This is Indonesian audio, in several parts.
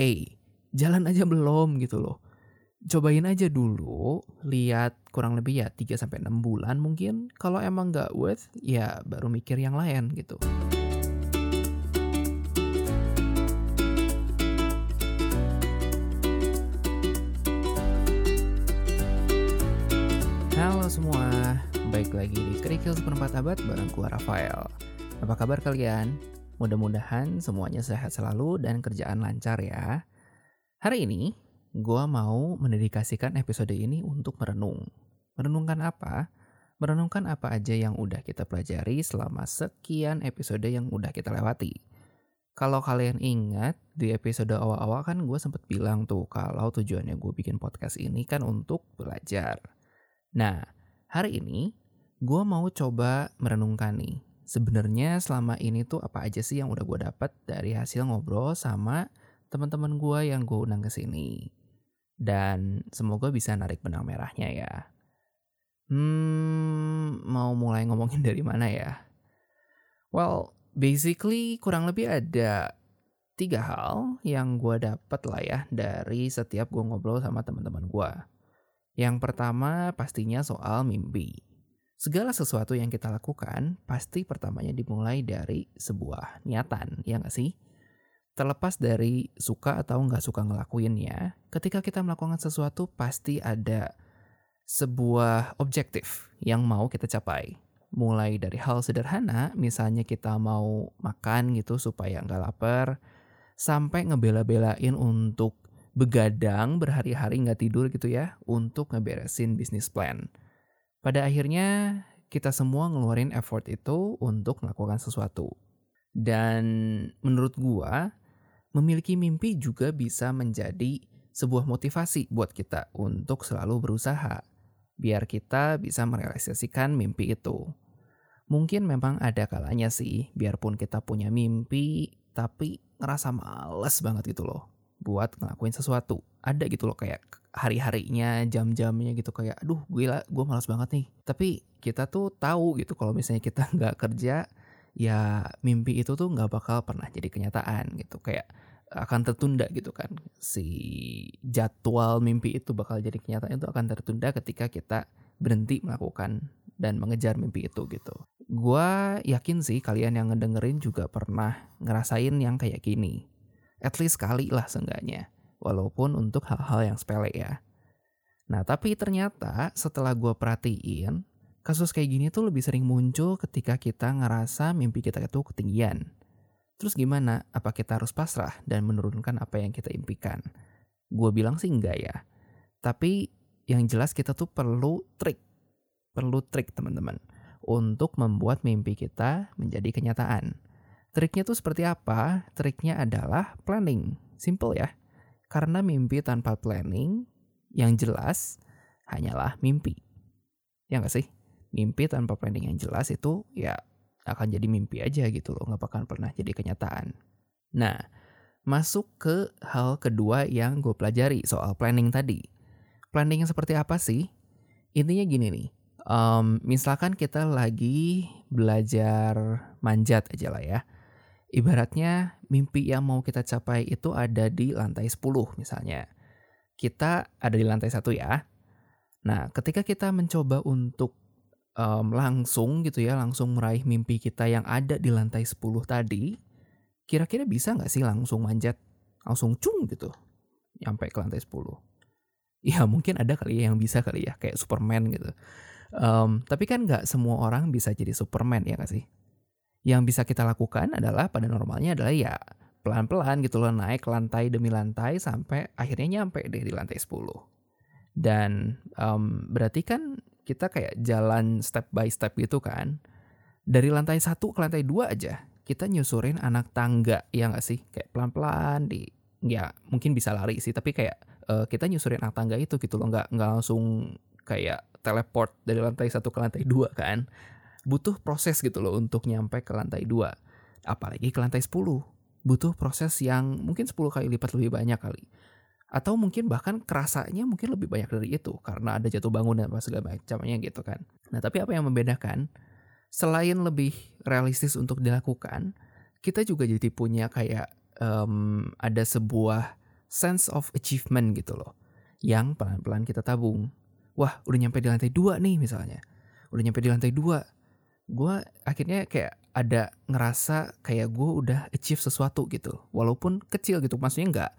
A, jalan aja belum gitu loh. Cobain aja dulu, lihat kurang lebih ya 3 sampai 6 bulan mungkin. Kalau emang nggak worth, ya baru mikir yang lain gitu. Halo semua, baik lagi di Kerikil Seperempat Abad bareng Rafael. Apa kabar kalian? Mudah-mudahan semuanya sehat selalu dan kerjaan lancar ya. Hari ini, gue mau mendedikasikan episode ini untuk merenung. Merenungkan apa? Merenungkan apa aja yang udah kita pelajari selama sekian episode yang udah kita lewati. Kalau kalian ingat, di episode awal-awal kan gue sempet bilang tuh kalau tujuannya gue bikin podcast ini kan untuk belajar. Nah, hari ini gue mau coba merenungkan nih. Sebenarnya selama ini tuh apa aja sih yang udah gue dapat dari hasil ngobrol sama teman-teman gue yang gue undang ke sini. Dan semoga bisa narik benang merahnya ya. Hmm, mau mulai ngomongin dari mana ya? Well, basically kurang lebih ada tiga hal yang gue dapat lah ya dari setiap gue ngobrol sama teman-teman gue. Yang pertama pastinya soal mimpi. Segala sesuatu yang kita lakukan pasti pertamanya dimulai dari sebuah niatan, ya nggak sih? terlepas dari suka atau nggak suka ngelakuinnya, ketika kita melakukan sesuatu pasti ada sebuah objektif yang mau kita capai. Mulai dari hal sederhana, misalnya kita mau makan gitu supaya nggak lapar, sampai ngebela-belain untuk begadang berhari-hari nggak tidur gitu ya, untuk ngeberesin bisnis plan. Pada akhirnya, kita semua ngeluarin effort itu untuk melakukan sesuatu. Dan menurut gua, memiliki mimpi juga bisa menjadi sebuah motivasi buat kita untuk selalu berusaha, biar kita bisa merealisasikan mimpi itu. Mungkin memang ada kalanya sih, biarpun kita punya mimpi, tapi ngerasa males banget gitu loh buat ngelakuin sesuatu. Ada gitu loh kayak hari-harinya, jam-jamnya gitu kayak, aduh gila, gue malas banget nih. Tapi kita tuh tahu gitu kalau misalnya kita nggak kerja, ya mimpi itu tuh nggak bakal pernah jadi kenyataan gitu kayak akan tertunda gitu kan si jadwal mimpi itu bakal jadi kenyataan itu akan tertunda ketika kita berhenti melakukan dan mengejar mimpi itu gitu. Gua yakin sih kalian yang ngedengerin juga pernah ngerasain yang kayak gini. At least sekali lah seenggaknya. Walaupun untuk hal-hal yang sepele ya. Nah tapi ternyata setelah gue perhatiin, kasus kayak gini tuh lebih sering muncul ketika kita ngerasa mimpi kita itu ketinggian. Terus gimana? Apa kita harus pasrah dan menurunkan apa yang kita impikan? Gue bilang sih enggak ya. Tapi yang jelas kita tuh perlu trik. Perlu trik teman-teman. Untuk membuat mimpi kita menjadi kenyataan. Triknya tuh seperti apa? Triknya adalah planning. Simple ya. Karena mimpi tanpa planning yang jelas hanyalah mimpi. Ya nggak sih? mimpi tanpa planning yang jelas itu ya akan jadi mimpi aja gitu loh, nggak bakal pernah jadi kenyataan. Nah, masuk ke hal kedua yang gue pelajari soal planning tadi. Planning yang seperti apa sih? Intinya gini nih, um, misalkan kita lagi belajar manjat aja lah ya. Ibaratnya mimpi yang mau kita capai itu ada di lantai 10 misalnya. Kita ada di lantai satu ya. Nah, ketika kita mencoba untuk um, langsung gitu ya, langsung meraih mimpi kita yang ada di lantai 10 tadi, kira-kira bisa nggak sih langsung manjat, langsung cung gitu, nyampe ke lantai 10? Ya mungkin ada kali ya yang bisa kali ya, kayak Superman gitu. Um, tapi kan nggak semua orang bisa jadi Superman ya nggak sih? Yang bisa kita lakukan adalah pada normalnya adalah ya pelan-pelan gitu loh naik lantai demi lantai sampai akhirnya nyampe deh di lantai 10. Dan um, berarti kan kita kayak jalan step by step gitu kan. Dari lantai satu ke lantai dua aja, kita nyusurin anak tangga, ya nggak sih? Kayak pelan-pelan di, ya mungkin bisa lari sih, tapi kayak uh, kita nyusurin anak tangga itu gitu loh, nggak nggak langsung kayak teleport dari lantai satu ke lantai dua kan. Butuh proses gitu loh untuk nyampe ke lantai dua. Apalagi ke lantai sepuluh. Butuh proses yang mungkin 10 kali lipat lebih banyak kali atau mungkin bahkan kerasanya mungkin lebih banyak dari itu karena ada jatuh bangun dan segala macamnya gitu kan. Nah tapi apa yang membedakan? Selain lebih realistis untuk dilakukan, kita juga jadi punya kayak um, ada sebuah sense of achievement gitu loh. Yang pelan-pelan kita tabung. Wah, udah nyampe di lantai dua nih misalnya. Udah nyampe di lantai dua. Gue akhirnya kayak ada ngerasa kayak gue udah achieve sesuatu gitu. Walaupun kecil gitu. Maksudnya nggak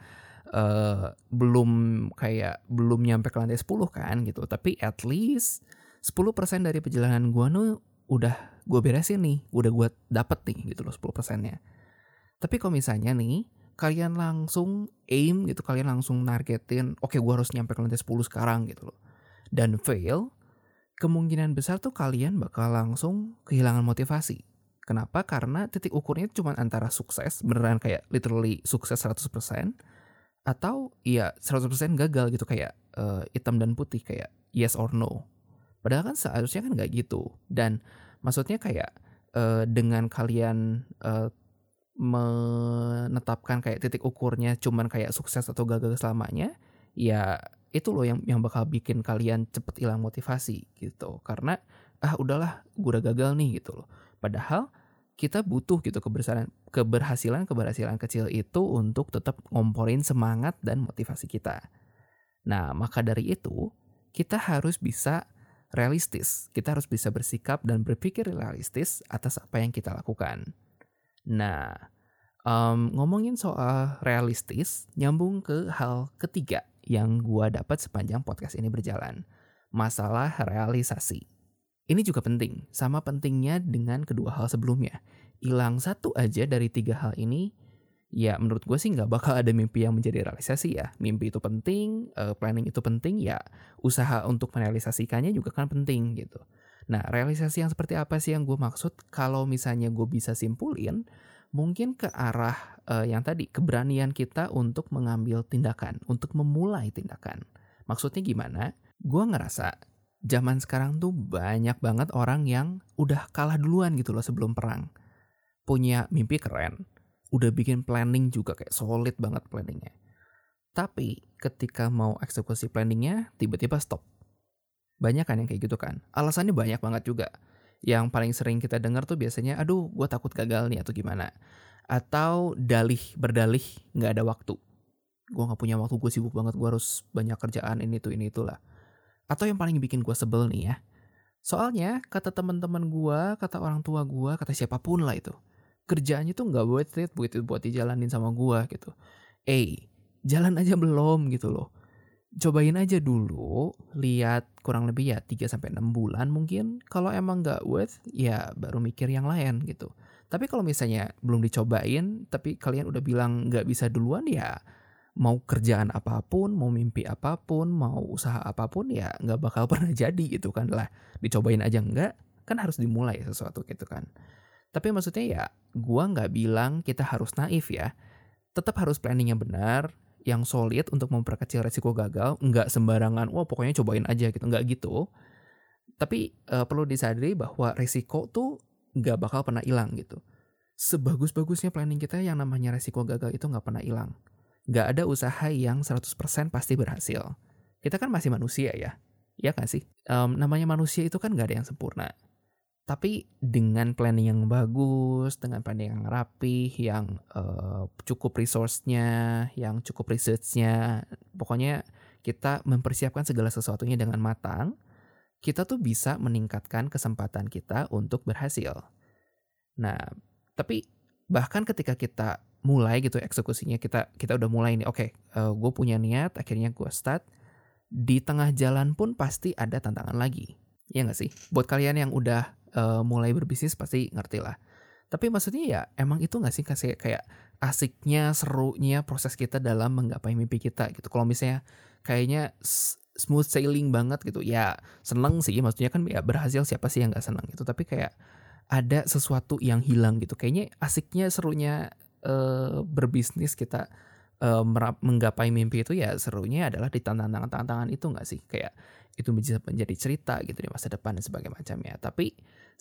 uh, belum kayak belum nyampe ke lantai 10 kan gitu. Tapi at least 10% dari perjalanan gue nih udah gue beresin nih. Udah gue dapet nih gitu loh 10 persennya. Tapi kalau misalnya nih kalian langsung aim gitu, kalian langsung nargetin, oke okay, gue harus nyampe ke lantai 10 sekarang gitu loh. Dan fail, kemungkinan besar tuh kalian bakal langsung kehilangan motivasi. Kenapa? Karena titik ukurnya cuma antara sukses, beneran kayak literally sukses 100%, atau ya 100% gagal gitu kayak uh, hitam dan putih kayak yes or no. Padahal kan seharusnya kan nggak gitu. Dan maksudnya kayak uh, dengan kalian uh, menetapkan kayak titik ukurnya cuman kayak sukses atau gagal selamanya, ya itu loh yang yang bakal bikin kalian cepet hilang motivasi gitu. Karena ah udahlah, gue udah gagal nih gitu loh. Padahal kita butuh gitu keberhasilan keberhasilan keberhasilan kecil itu untuk tetap ngomporin semangat dan motivasi kita. Nah, maka dari itu kita harus bisa realistis. Kita harus bisa bersikap dan berpikir realistis atas apa yang kita lakukan. Nah, um, ngomongin soal realistis, nyambung ke hal ketiga yang gua dapat sepanjang podcast ini berjalan. Masalah realisasi. Ini juga penting, sama pentingnya dengan kedua hal sebelumnya. Hilang satu aja dari tiga hal ini, ya menurut gue sih nggak bakal ada mimpi yang menjadi realisasi ya. Mimpi itu penting, uh, planning itu penting, ya usaha untuk merealisasikannya juga kan penting gitu. Nah, realisasi yang seperti apa sih yang gue maksud? Kalau misalnya gue bisa simpulin, mungkin ke arah uh, yang tadi keberanian kita untuk mengambil tindakan, untuk memulai tindakan. Maksudnya gimana? Gue ngerasa zaman sekarang tuh banyak banget orang yang udah kalah duluan gitu loh sebelum perang. Punya mimpi keren, udah bikin planning juga kayak solid banget planningnya. Tapi ketika mau eksekusi planningnya, tiba-tiba stop. Banyak kan yang kayak gitu kan. Alasannya banyak banget juga yang paling sering kita dengar tuh biasanya, aduh gue takut gagal nih atau gimana. Atau dalih, berdalih nggak ada waktu. Gue nggak punya waktu, gue sibuk banget, gue harus banyak kerjaan ini tuh ini itulah. Atau yang paling bikin gue sebel nih ya. Soalnya kata teman-teman gue, kata orang tua gue, kata siapa pun lah itu. Kerjaannya tuh nggak buat it buat, buat dijalanin sama gue gitu. Eh, jalan aja belum gitu loh cobain aja dulu, lihat kurang lebih ya 3 sampai 6 bulan mungkin. Kalau emang nggak worth, ya baru mikir yang lain gitu. Tapi kalau misalnya belum dicobain, tapi kalian udah bilang nggak bisa duluan ya mau kerjaan apa pun, mau mimpi apa pun, mau usaha apa pun ya nggak bakal pernah jadi gitu kan lah. Dicobain aja nggak, kan harus dimulai sesuatu gitu kan. Tapi maksudnya ya, gua nggak bilang kita harus naif ya. Tetap harus planning yang benar, yang solid untuk memperkecil resiko gagal, nggak sembarangan, wah pokoknya cobain aja gitu, nggak gitu. Tapi uh, perlu disadari bahwa resiko tuh nggak bakal pernah hilang gitu. Sebagus-bagusnya planning kita yang namanya resiko gagal itu nggak pernah hilang. Nggak ada usaha yang 100% pasti berhasil. Kita kan masih manusia ya, ya kan sih? Um, namanya manusia itu kan nggak ada yang sempurna tapi dengan planning yang bagus, dengan planning yang rapi, yang uh, cukup resource-nya, yang cukup research-nya, pokoknya kita mempersiapkan segala sesuatunya dengan matang, kita tuh bisa meningkatkan kesempatan kita untuk berhasil. Nah, tapi bahkan ketika kita mulai gitu eksekusinya kita kita udah mulai nih, oke, okay, uh, eh, gue punya niat, akhirnya gue start, di tengah jalan pun pasti ada tantangan lagi. Ya nggak sih? Buat kalian yang udah uh, mulai berbisnis pasti ngerti lah. Tapi maksudnya ya emang itu gak sih kasih kayak asiknya, serunya proses kita dalam menggapai mimpi kita gitu. Kalau misalnya kayaknya smooth sailing banget gitu, ya seneng sih. Maksudnya kan ya berhasil siapa sih yang gak seneng gitu. Tapi kayak ada sesuatu yang hilang gitu. Kayaknya asiknya, serunya uh, berbisnis kita uh, menggapai mimpi itu ya serunya adalah di tantangan-tantangan itu gak sih? Kayak itu bisa menjadi cerita gitu di masa depan dan sebagainya macamnya. Tapi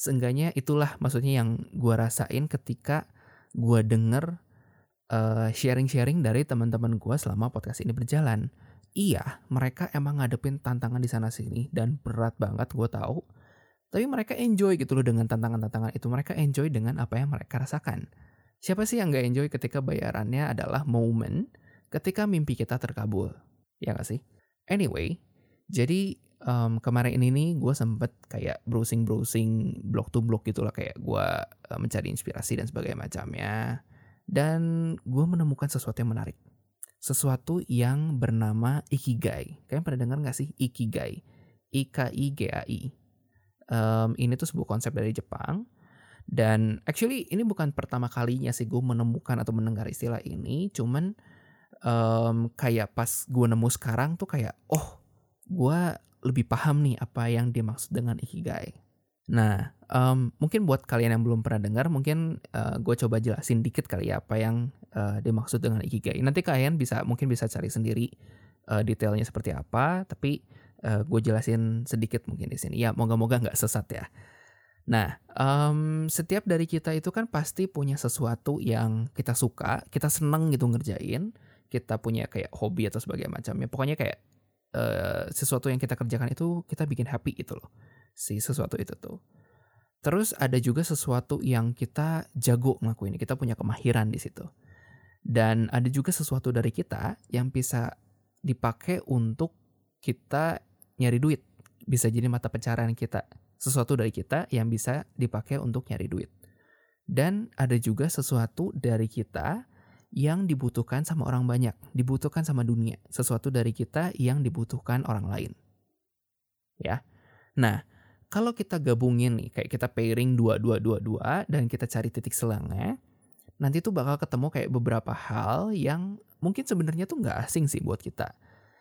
seenggaknya itulah maksudnya yang gue rasain ketika gue denger uh, sharing-sharing dari teman-teman gue selama podcast ini berjalan. Iya, mereka emang ngadepin tantangan di sana sini dan berat banget gue tahu. Tapi mereka enjoy gitu loh dengan tantangan-tantangan itu. Mereka enjoy dengan apa yang mereka rasakan. Siapa sih yang gak enjoy ketika bayarannya adalah momen ketika mimpi kita terkabul. Ya gak sih? Anyway, jadi um, kemarin ini nih gue sempet kayak browsing-browsing blog to blog gitu lah kayak gue uh, mencari inspirasi dan sebagainya macamnya. Dan gue menemukan sesuatu yang menarik. Sesuatu yang bernama Ikigai. Kalian pernah dengar gak sih Ikigai? I-K-I-G-A-I. Um, ini tuh sebuah konsep dari Jepang. Dan actually ini bukan pertama kalinya sih gue menemukan atau mendengar istilah ini. Cuman um, kayak pas gue nemu sekarang tuh kayak oh gue lebih paham nih apa yang dimaksud dengan ikigai. Nah, um, mungkin buat kalian yang belum pernah dengar, mungkin uh, gue coba jelasin dikit kali ya apa yang uh, dimaksud dengan ikigai. Nanti kalian bisa mungkin bisa cari sendiri uh, detailnya seperti apa, tapi uh, gue jelasin sedikit mungkin di sini. Ya, moga-moga nggak sesat ya. Nah, um, setiap dari kita itu kan pasti punya sesuatu yang kita suka, kita seneng gitu ngerjain kita punya kayak hobi atau sebagainya macamnya. Pokoknya kayak uh, sesuatu yang kita kerjakan itu kita bikin happy gitu loh. Si sesuatu itu tuh. Terus ada juga sesuatu yang kita jago ngelakuin. Kita punya kemahiran di situ. Dan ada juga sesuatu dari kita yang bisa dipakai untuk kita nyari duit. Bisa jadi mata pencarian kita. Sesuatu dari kita yang bisa dipakai untuk nyari duit. Dan ada juga sesuatu dari kita yang dibutuhkan sama orang banyak, dibutuhkan sama dunia, sesuatu dari kita yang dibutuhkan orang lain. Ya. Nah, kalau kita gabungin nih, kayak kita pairing dua dua dua dua dan kita cari titik selangnya, nanti tuh bakal ketemu kayak beberapa hal yang mungkin sebenarnya tuh nggak asing sih buat kita.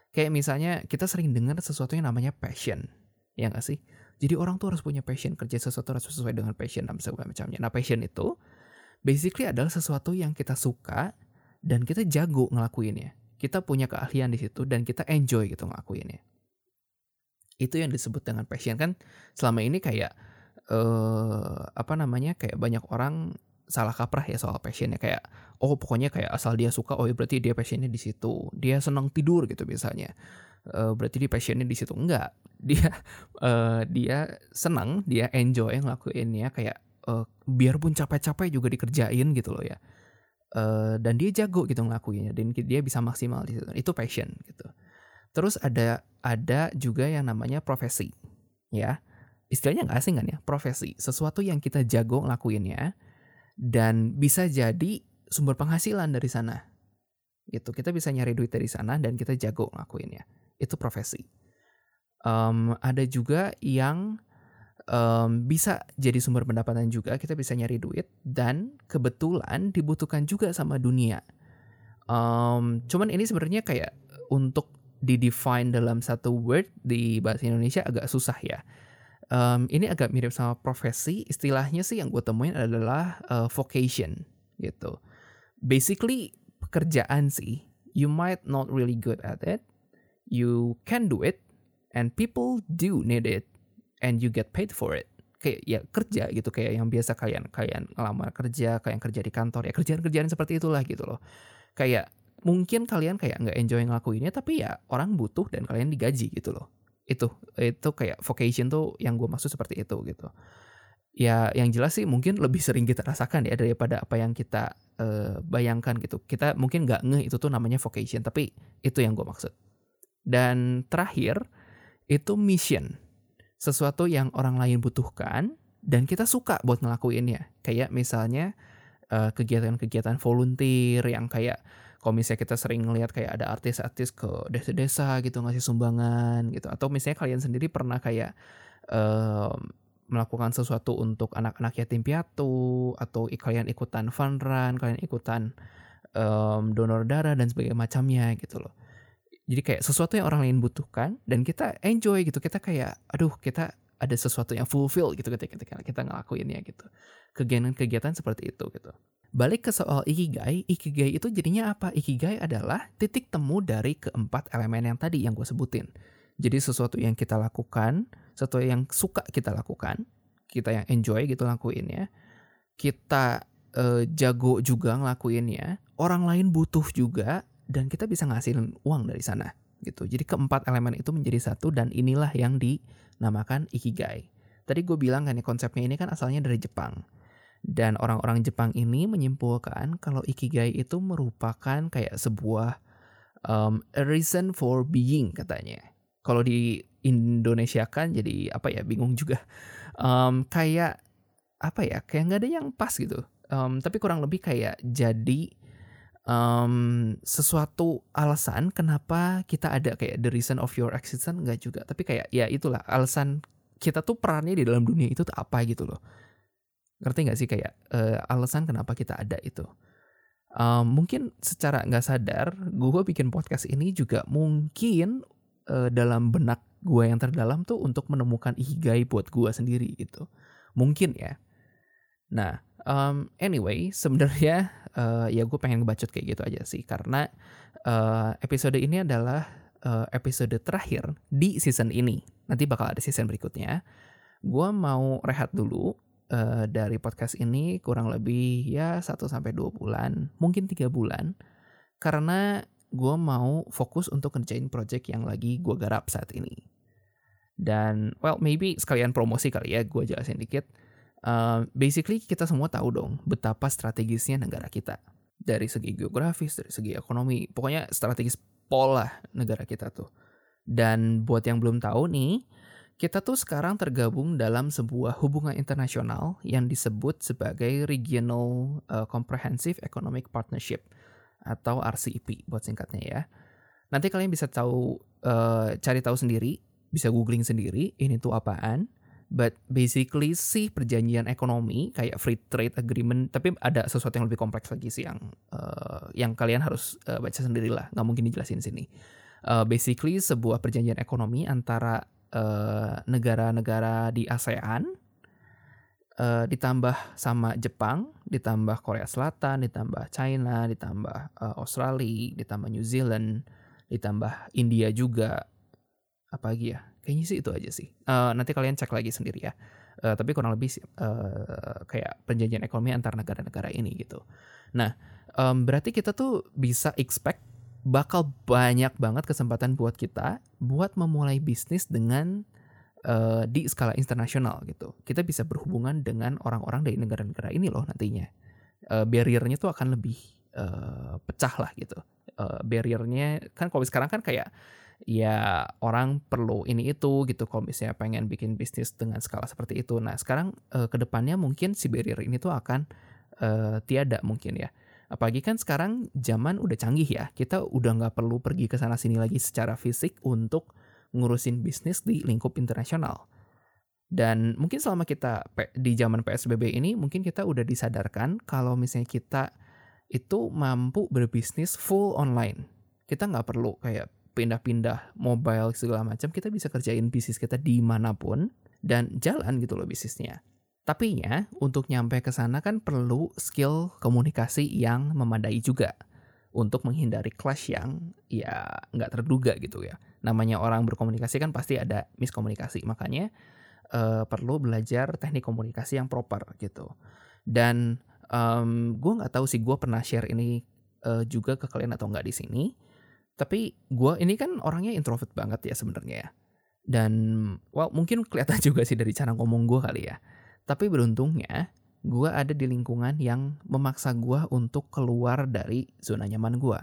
Kayak misalnya kita sering dengar sesuatu yang namanya passion, ya nggak sih? Jadi orang tuh harus punya passion, kerja sesuatu harus sesuai dengan passion dan segala macamnya. Nah passion itu basically adalah sesuatu yang kita suka dan kita jago ngelakuinnya. Kita punya keahlian di situ dan kita enjoy gitu ngelakuinnya. Itu yang disebut dengan passion. Kan selama ini kayak uh, apa namanya kayak banyak orang salah kaprah ya soal passionnya. Kayak oh pokoknya kayak asal dia suka oh ya berarti dia passionnya di situ. Dia senang tidur gitu biasanya uh, berarti dia passionnya di situ. Enggak. Dia uh, dia senang dia enjoy ngelakuinnya kayak uh, biarpun capek-capek juga dikerjain gitu loh ya. Uh, dan dia jago gitu ngelakuinnya dan dia bisa maksimal di situ. Itu passion gitu. Terus ada ada juga yang namanya profesi. Ya. Istilahnya nggak asing kan ya? Profesi, sesuatu yang kita jago ngelakuinnya dan bisa jadi sumber penghasilan dari sana. Gitu. Kita bisa nyari duit dari sana dan kita jago ngelakuinnya. Itu profesi. Um, ada juga yang um, bisa jadi sumber pendapatan juga, kita bisa nyari duit dan kebetulan dibutuhkan juga sama dunia. Um, cuman ini sebenarnya kayak untuk di-define dalam satu word di bahasa Indonesia agak susah ya. Um, ini agak mirip sama profesi, istilahnya sih yang gue temuin adalah uh, vocation gitu. Basically pekerjaan sih, you might not really good at it, you can do it, and people do need it and you get paid for it. Kayak ya kerja gitu kayak yang biasa kalian kalian ngelamar kerja yang kerja di kantor ya kerjaan-kerjaan seperti itulah gitu loh. Kayak mungkin kalian kayak nggak enjoy ngelakuinnya tapi ya orang butuh dan kalian digaji gitu loh. Itu itu kayak vocation tuh yang gue maksud seperti itu gitu. Ya yang jelas sih mungkin lebih sering kita rasakan ya daripada apa yang kita uh, bayangkan gitu. Kita mungkin nggak ngeh itu tuh namanya vocation tapi itu yang gue maksud. Dan terakhir itu mission sesuatu yang orang lain butuhkan dan kita suka buat ngelakuinnya. Kayak misalnya kegiatan kegiatan-kegiatan volunteer yang kayak kalau misalnya kita sering ngelihat kayak ada artis-artis ke desa-desa gitu ngasih sumbangan gitu atau misalnya kalian sendiri pernah kayak uh, melakukan sesuatu untuk anak-anak yatim piatu atau kalian ikutan fun run, kalian ikutan um, donor darah dan sebagainya macamnya gitu loh. Jadi kayak sesuatu yang orang lain butuhkan dan kita enjoy gitu. Kita kayak aduh kita ada sesuatu yang fulfill gitu ketika kita, kita ngelakuinnya gitu. Kegiatan-kegiatan seperti itu gitu. Balik ke soal ikigai, ikigai itu jadinya apa? Ikigai adalah titik temu dari keempat elemen yang tadi yang gue sebutin. Jadi sesuatu yang kita lakukan, sesuatu yang suka kita lakukan, kita yang enjoy gitu lakuinnya, kita uh, jago juga ngelakuinnya, orang lain butuh juga, dan kita bisa ngasilin uang dari sana gitu. Jadi keempat elemen itu menjadi satu dan inilah yang dinamakan ikigai. Tadi gue bilang kan ya konsepnya ini kan asalnya dari Jepang. Dan orang-orang Jepang ini menyimpulkan kalau ikigai itu merupakan kayak sebuah Um, a reason for being katanya. Kalau di Indonesia kan jadi apa ya bingung juga. Um, kayak apa ya kayak nggak ada yang pas gitu. Um, tapi kurang lebih kayak jadi um, sesuatu alasan kenapa kita ada kayak the reason of your existence nggak juga. Tapi kayak ya itulah alasan kita tuh perannya di dalam dunia itu tuh apa gitu loh. Ngerti nggak sih kayak uh, alasan kenapa kita ada itu? Um, mungkin secara nggak sadar, gue bikin podcast ini juga mungkin uh, dalam benak gue yang terdalam tuh untuk menemukan ikigai buat gue sendiri gitu. Mungkin ya. Nah, um, anyway, sebenarnya uh, ya gue pengen ngebacot kayak gitu aja sih karena uh, episode ini adalah uh, episode terakhir di season ini. Nanti bakal ada season berikutnya. Gue mau rehat dulu uh, dari podcast ini kurang lebih ya 1 sampai 2 bulan, mungkin tiga bulan. Karena gue mau fokus untuk ngerjain project yang lagi gue garap saat ini. Dan well maybe sekalian promosi kali ya gue jelasin dikit. Uh, basically kita semua tahu dong betapa strategisnya negara kita. Dari segi geografis, dari segi ekonomi, pokoknya strategis pola negara kita tuh. Dan buat yang belum tahu nih, kita tuh sekarang tergabung dalam sebuah hubungan internasional yang disebut sebagai Regional uh, Comprehensive Economic Partnership atau RCEP buat singkatnya ya. Nanti kalian bisa tahu uh, cari tahu sendiri, bisa googling sendiri ini tuh apaan. But basically sih perjanjian ekonomi kayak free trade agreement, tapi ada sesuatu yang lebih kompleks lagi sih yang uh, yang kalian harus uh, baca sendirilah, nggak mungkin dijelasin sini. Uh, basically sebuah perjanjian ekonomi antara negara-negara uh, di ASEAN, uh, ditambah sama Jepang, ditambah Korea Selatan, ditambah China, ditambah uh, Australia, ditambah New Zealand, ditambah India juga. Apa lagi ya? Kayaknya sih itu aja sih. Uh, nanti kalian cek lagi sendiri ya. Uh, tapi kurang lebih uh, kayak perjanjian ekonomi antar negara-negara ini gitu. Nah, um, berarti kita tuh bisa expect bakal banyak banget kesempatan buat kita buat memulai bisnis dengan uh, di skala internasional gitu. Kita bisa berhubungan dengan orang-orang dari negara-negara ini loh nantinya. Uh, barriernya tuh akan lebih uh, pecah lah gitu. Uh, barriernya kan kalau sekarang kan kayak ya orang perlu ini itu gitu kalau misalnya pengen bikin bisnis dengan skala seperti itu. Nah sekarang uh, ke depannya mungkin si barrier ini tuh akan uh, tiada mungkin ya Apalagi kan sekarang zaman udah canggih ya. Kita udah nggak perlu pergi ke sana sini lagi secara fisik untuk ngurusin bisnis di lingkup internasional. Dan mungkin selama kita di zaman PSBB ini mungkin kita udah disadarkan kalau misalnya kita itu mampu berbisnis full online. Kita nggak perlu kayak pindah-pindah mobile segala macam. Kita bisa kerjain bisnis kita di mana pun dan jalan gitu loh bisnisnya. Tapi ya, untuk nyampe ke sana kan perlu skill komunikasi yang memadai juga untuk menghindari clash yang ya nggak terduga gitu ya. Namanya orang berkomunikasi kan pasti ada miskomunikasi, makanya uh, perlu belajar teknik komunikasi yang proper gitu. Dan um, gue nggak tahu sih gue pernah share ini uh, juga ke kalian atau nggak di sini. Tapi gue ini kan orangnya introvert banget ya sebenarnya ya. Dan well mungkin kelihatan juga sih dari cara ngomong gue kali ya tapi beruntungnya, gue ada di lingkungan yang memaksa gue untuk keluar dari zona nyaman gue.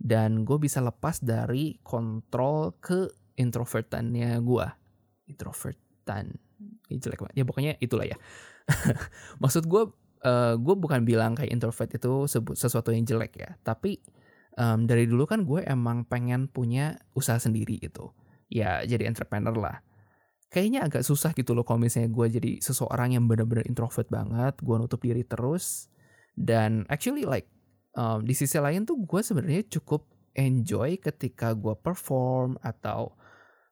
Dan gue bisa lepas dari kontrol ke introvertannya gue. Introvertan. Ini jelek banget. Ya pokoknya itulah ya. Maksud gue, uh, gue bukan bilang kayak introvert itu sesuatu yang jelek ya. Tapi um, dari dulu kan gue emang pengen punya usaha sendiri gitu. Ya jadi entrepreneur lah kayaknya agak susah gitu loh kalau misalnya gue jadi seseorang yang benar-benar introvert banget, gue nutup diri terus. Dan actually like um, di sisi lain tuh gue sebenarnya cukup enjoy ketika gue perform atau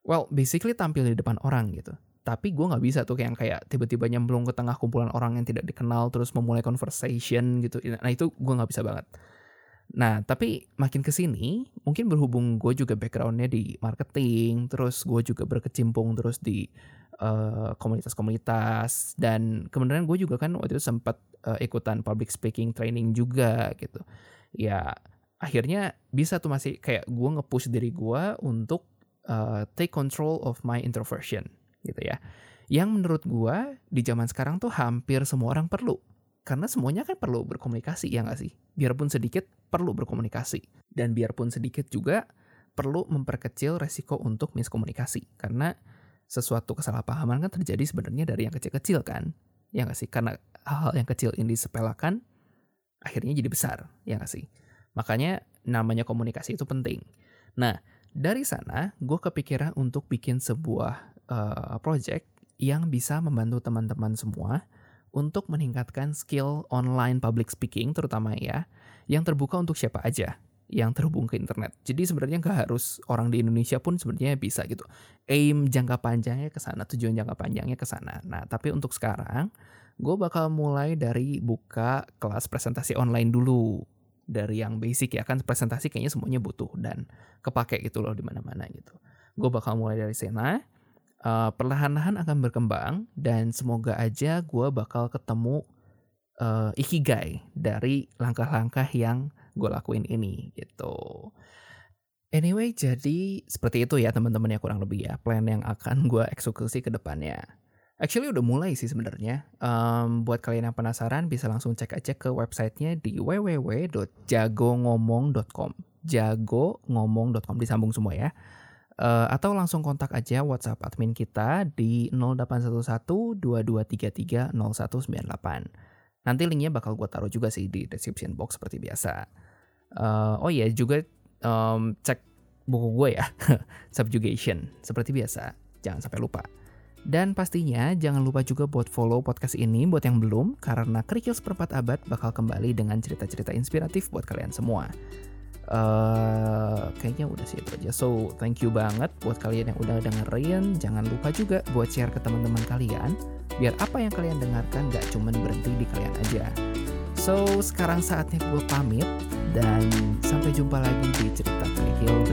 well basically tampil di depan orang gitu. Tapi gue nggak bisa tuh kayak kayak tiba-tiba nyemplung ke tengah kumpulan orang yang tidak dikenal terus memulai conversation gitu. Nah itu gue nggak bisa banget. Nah, tapi makin ke sini, mungkin berhubung gue juga backgroundnya di marketing, terus gue juga berkecimpung terus di eh, komunitas-komunitas, dan kemudian gue juga kan waktu itu sempat uh, ikutan public speaking training juga gitu. Ya, akhirnya bisa tuh masih kayak gue nge-push diri gue untuk uh, take control of my introversion gitu ya. Yang menurut gue di zaman sekarang tuh hampir semua orang perlu karena semuanya kan perlu berkomunikasi ya nggak sih? Biarpun sedikit perlu berkomunikasi dan biarpun sedikit juga perlu memperkecil resiko untuk miskomunikasi karena sesuatu kesalahpahaman kan terjadi sebenarnya dari yang kecil-kecil kan ya nggak sih? Karena hal-hal yang kecil ini disepelekan akhirnya jadi besar ya nggak sih? Makanya namanya komunikasi itu penting. Nah dari sana gue kepikiran untuk bikin sebuah uh, project yang bisa membantu teman-teman semua untuk meningkatkan skill online public speaking terutama ya, yang terbuka untuk siapa aja yang terhubung ke internet. Jadi sebenarnya nggak harus orang di Indonesia pun sebenarnya bisa gitu. Aim jangka panjangnya ke sana, tujuan jangka panjangnya ke sana. Nah, tapi untuk sekarang gue bakal mulai dari buka kelas presentasi online dulu. Dari yang basic ya kan presentasi kayaknya semuanya butuh dan kepake gitu loh di mana-mana gitu. Gue bakal mulai dari sana uh, perlahan-lahan akan berkembang dan semoga aja gue bakal ketemu uh, ikigai dari langkah-langkah yang gue lakuin ini gitu. Anyway, jadi seperti itu ya teman-teman ya kurang lebih ya plan yang akan gue eksekusi ke depannya. Actually udah mulai sih sebenarnya. Um, buat kalian yang penasaran bisa langsung cek aja ke websitenya di www.jagongomong.com. Jagongomong.com disambung semua ya. Uh, atau langsung kontak aja WhatsApp admin kita di 0811 2233 0198. Nanti linknya bakal gue taruh juga sih di description box seperti biasa. Uh, oh iya juga um, cek buku gue ya, Subjugation, seperti biasa. Jangan sampai lupa. Dan pastinya jangan lupa juga buat follow podcast ini buat yang belum, karena Kerikil seperempat abad bakal kembali dengan cerita-cerita inspiratif buat kalian semua uh, kayaknya udah sih itu aja. So, thank you banget buat kalian yang udah dengerin. Jangan lupa juga buat share ke teman-teman kalian, biar apa yang kalian dengarkan gak cuman berhenti di kalian aja. So, sekarang saatnya gue pamit, dan sampai jumpa lagi di cerita Hill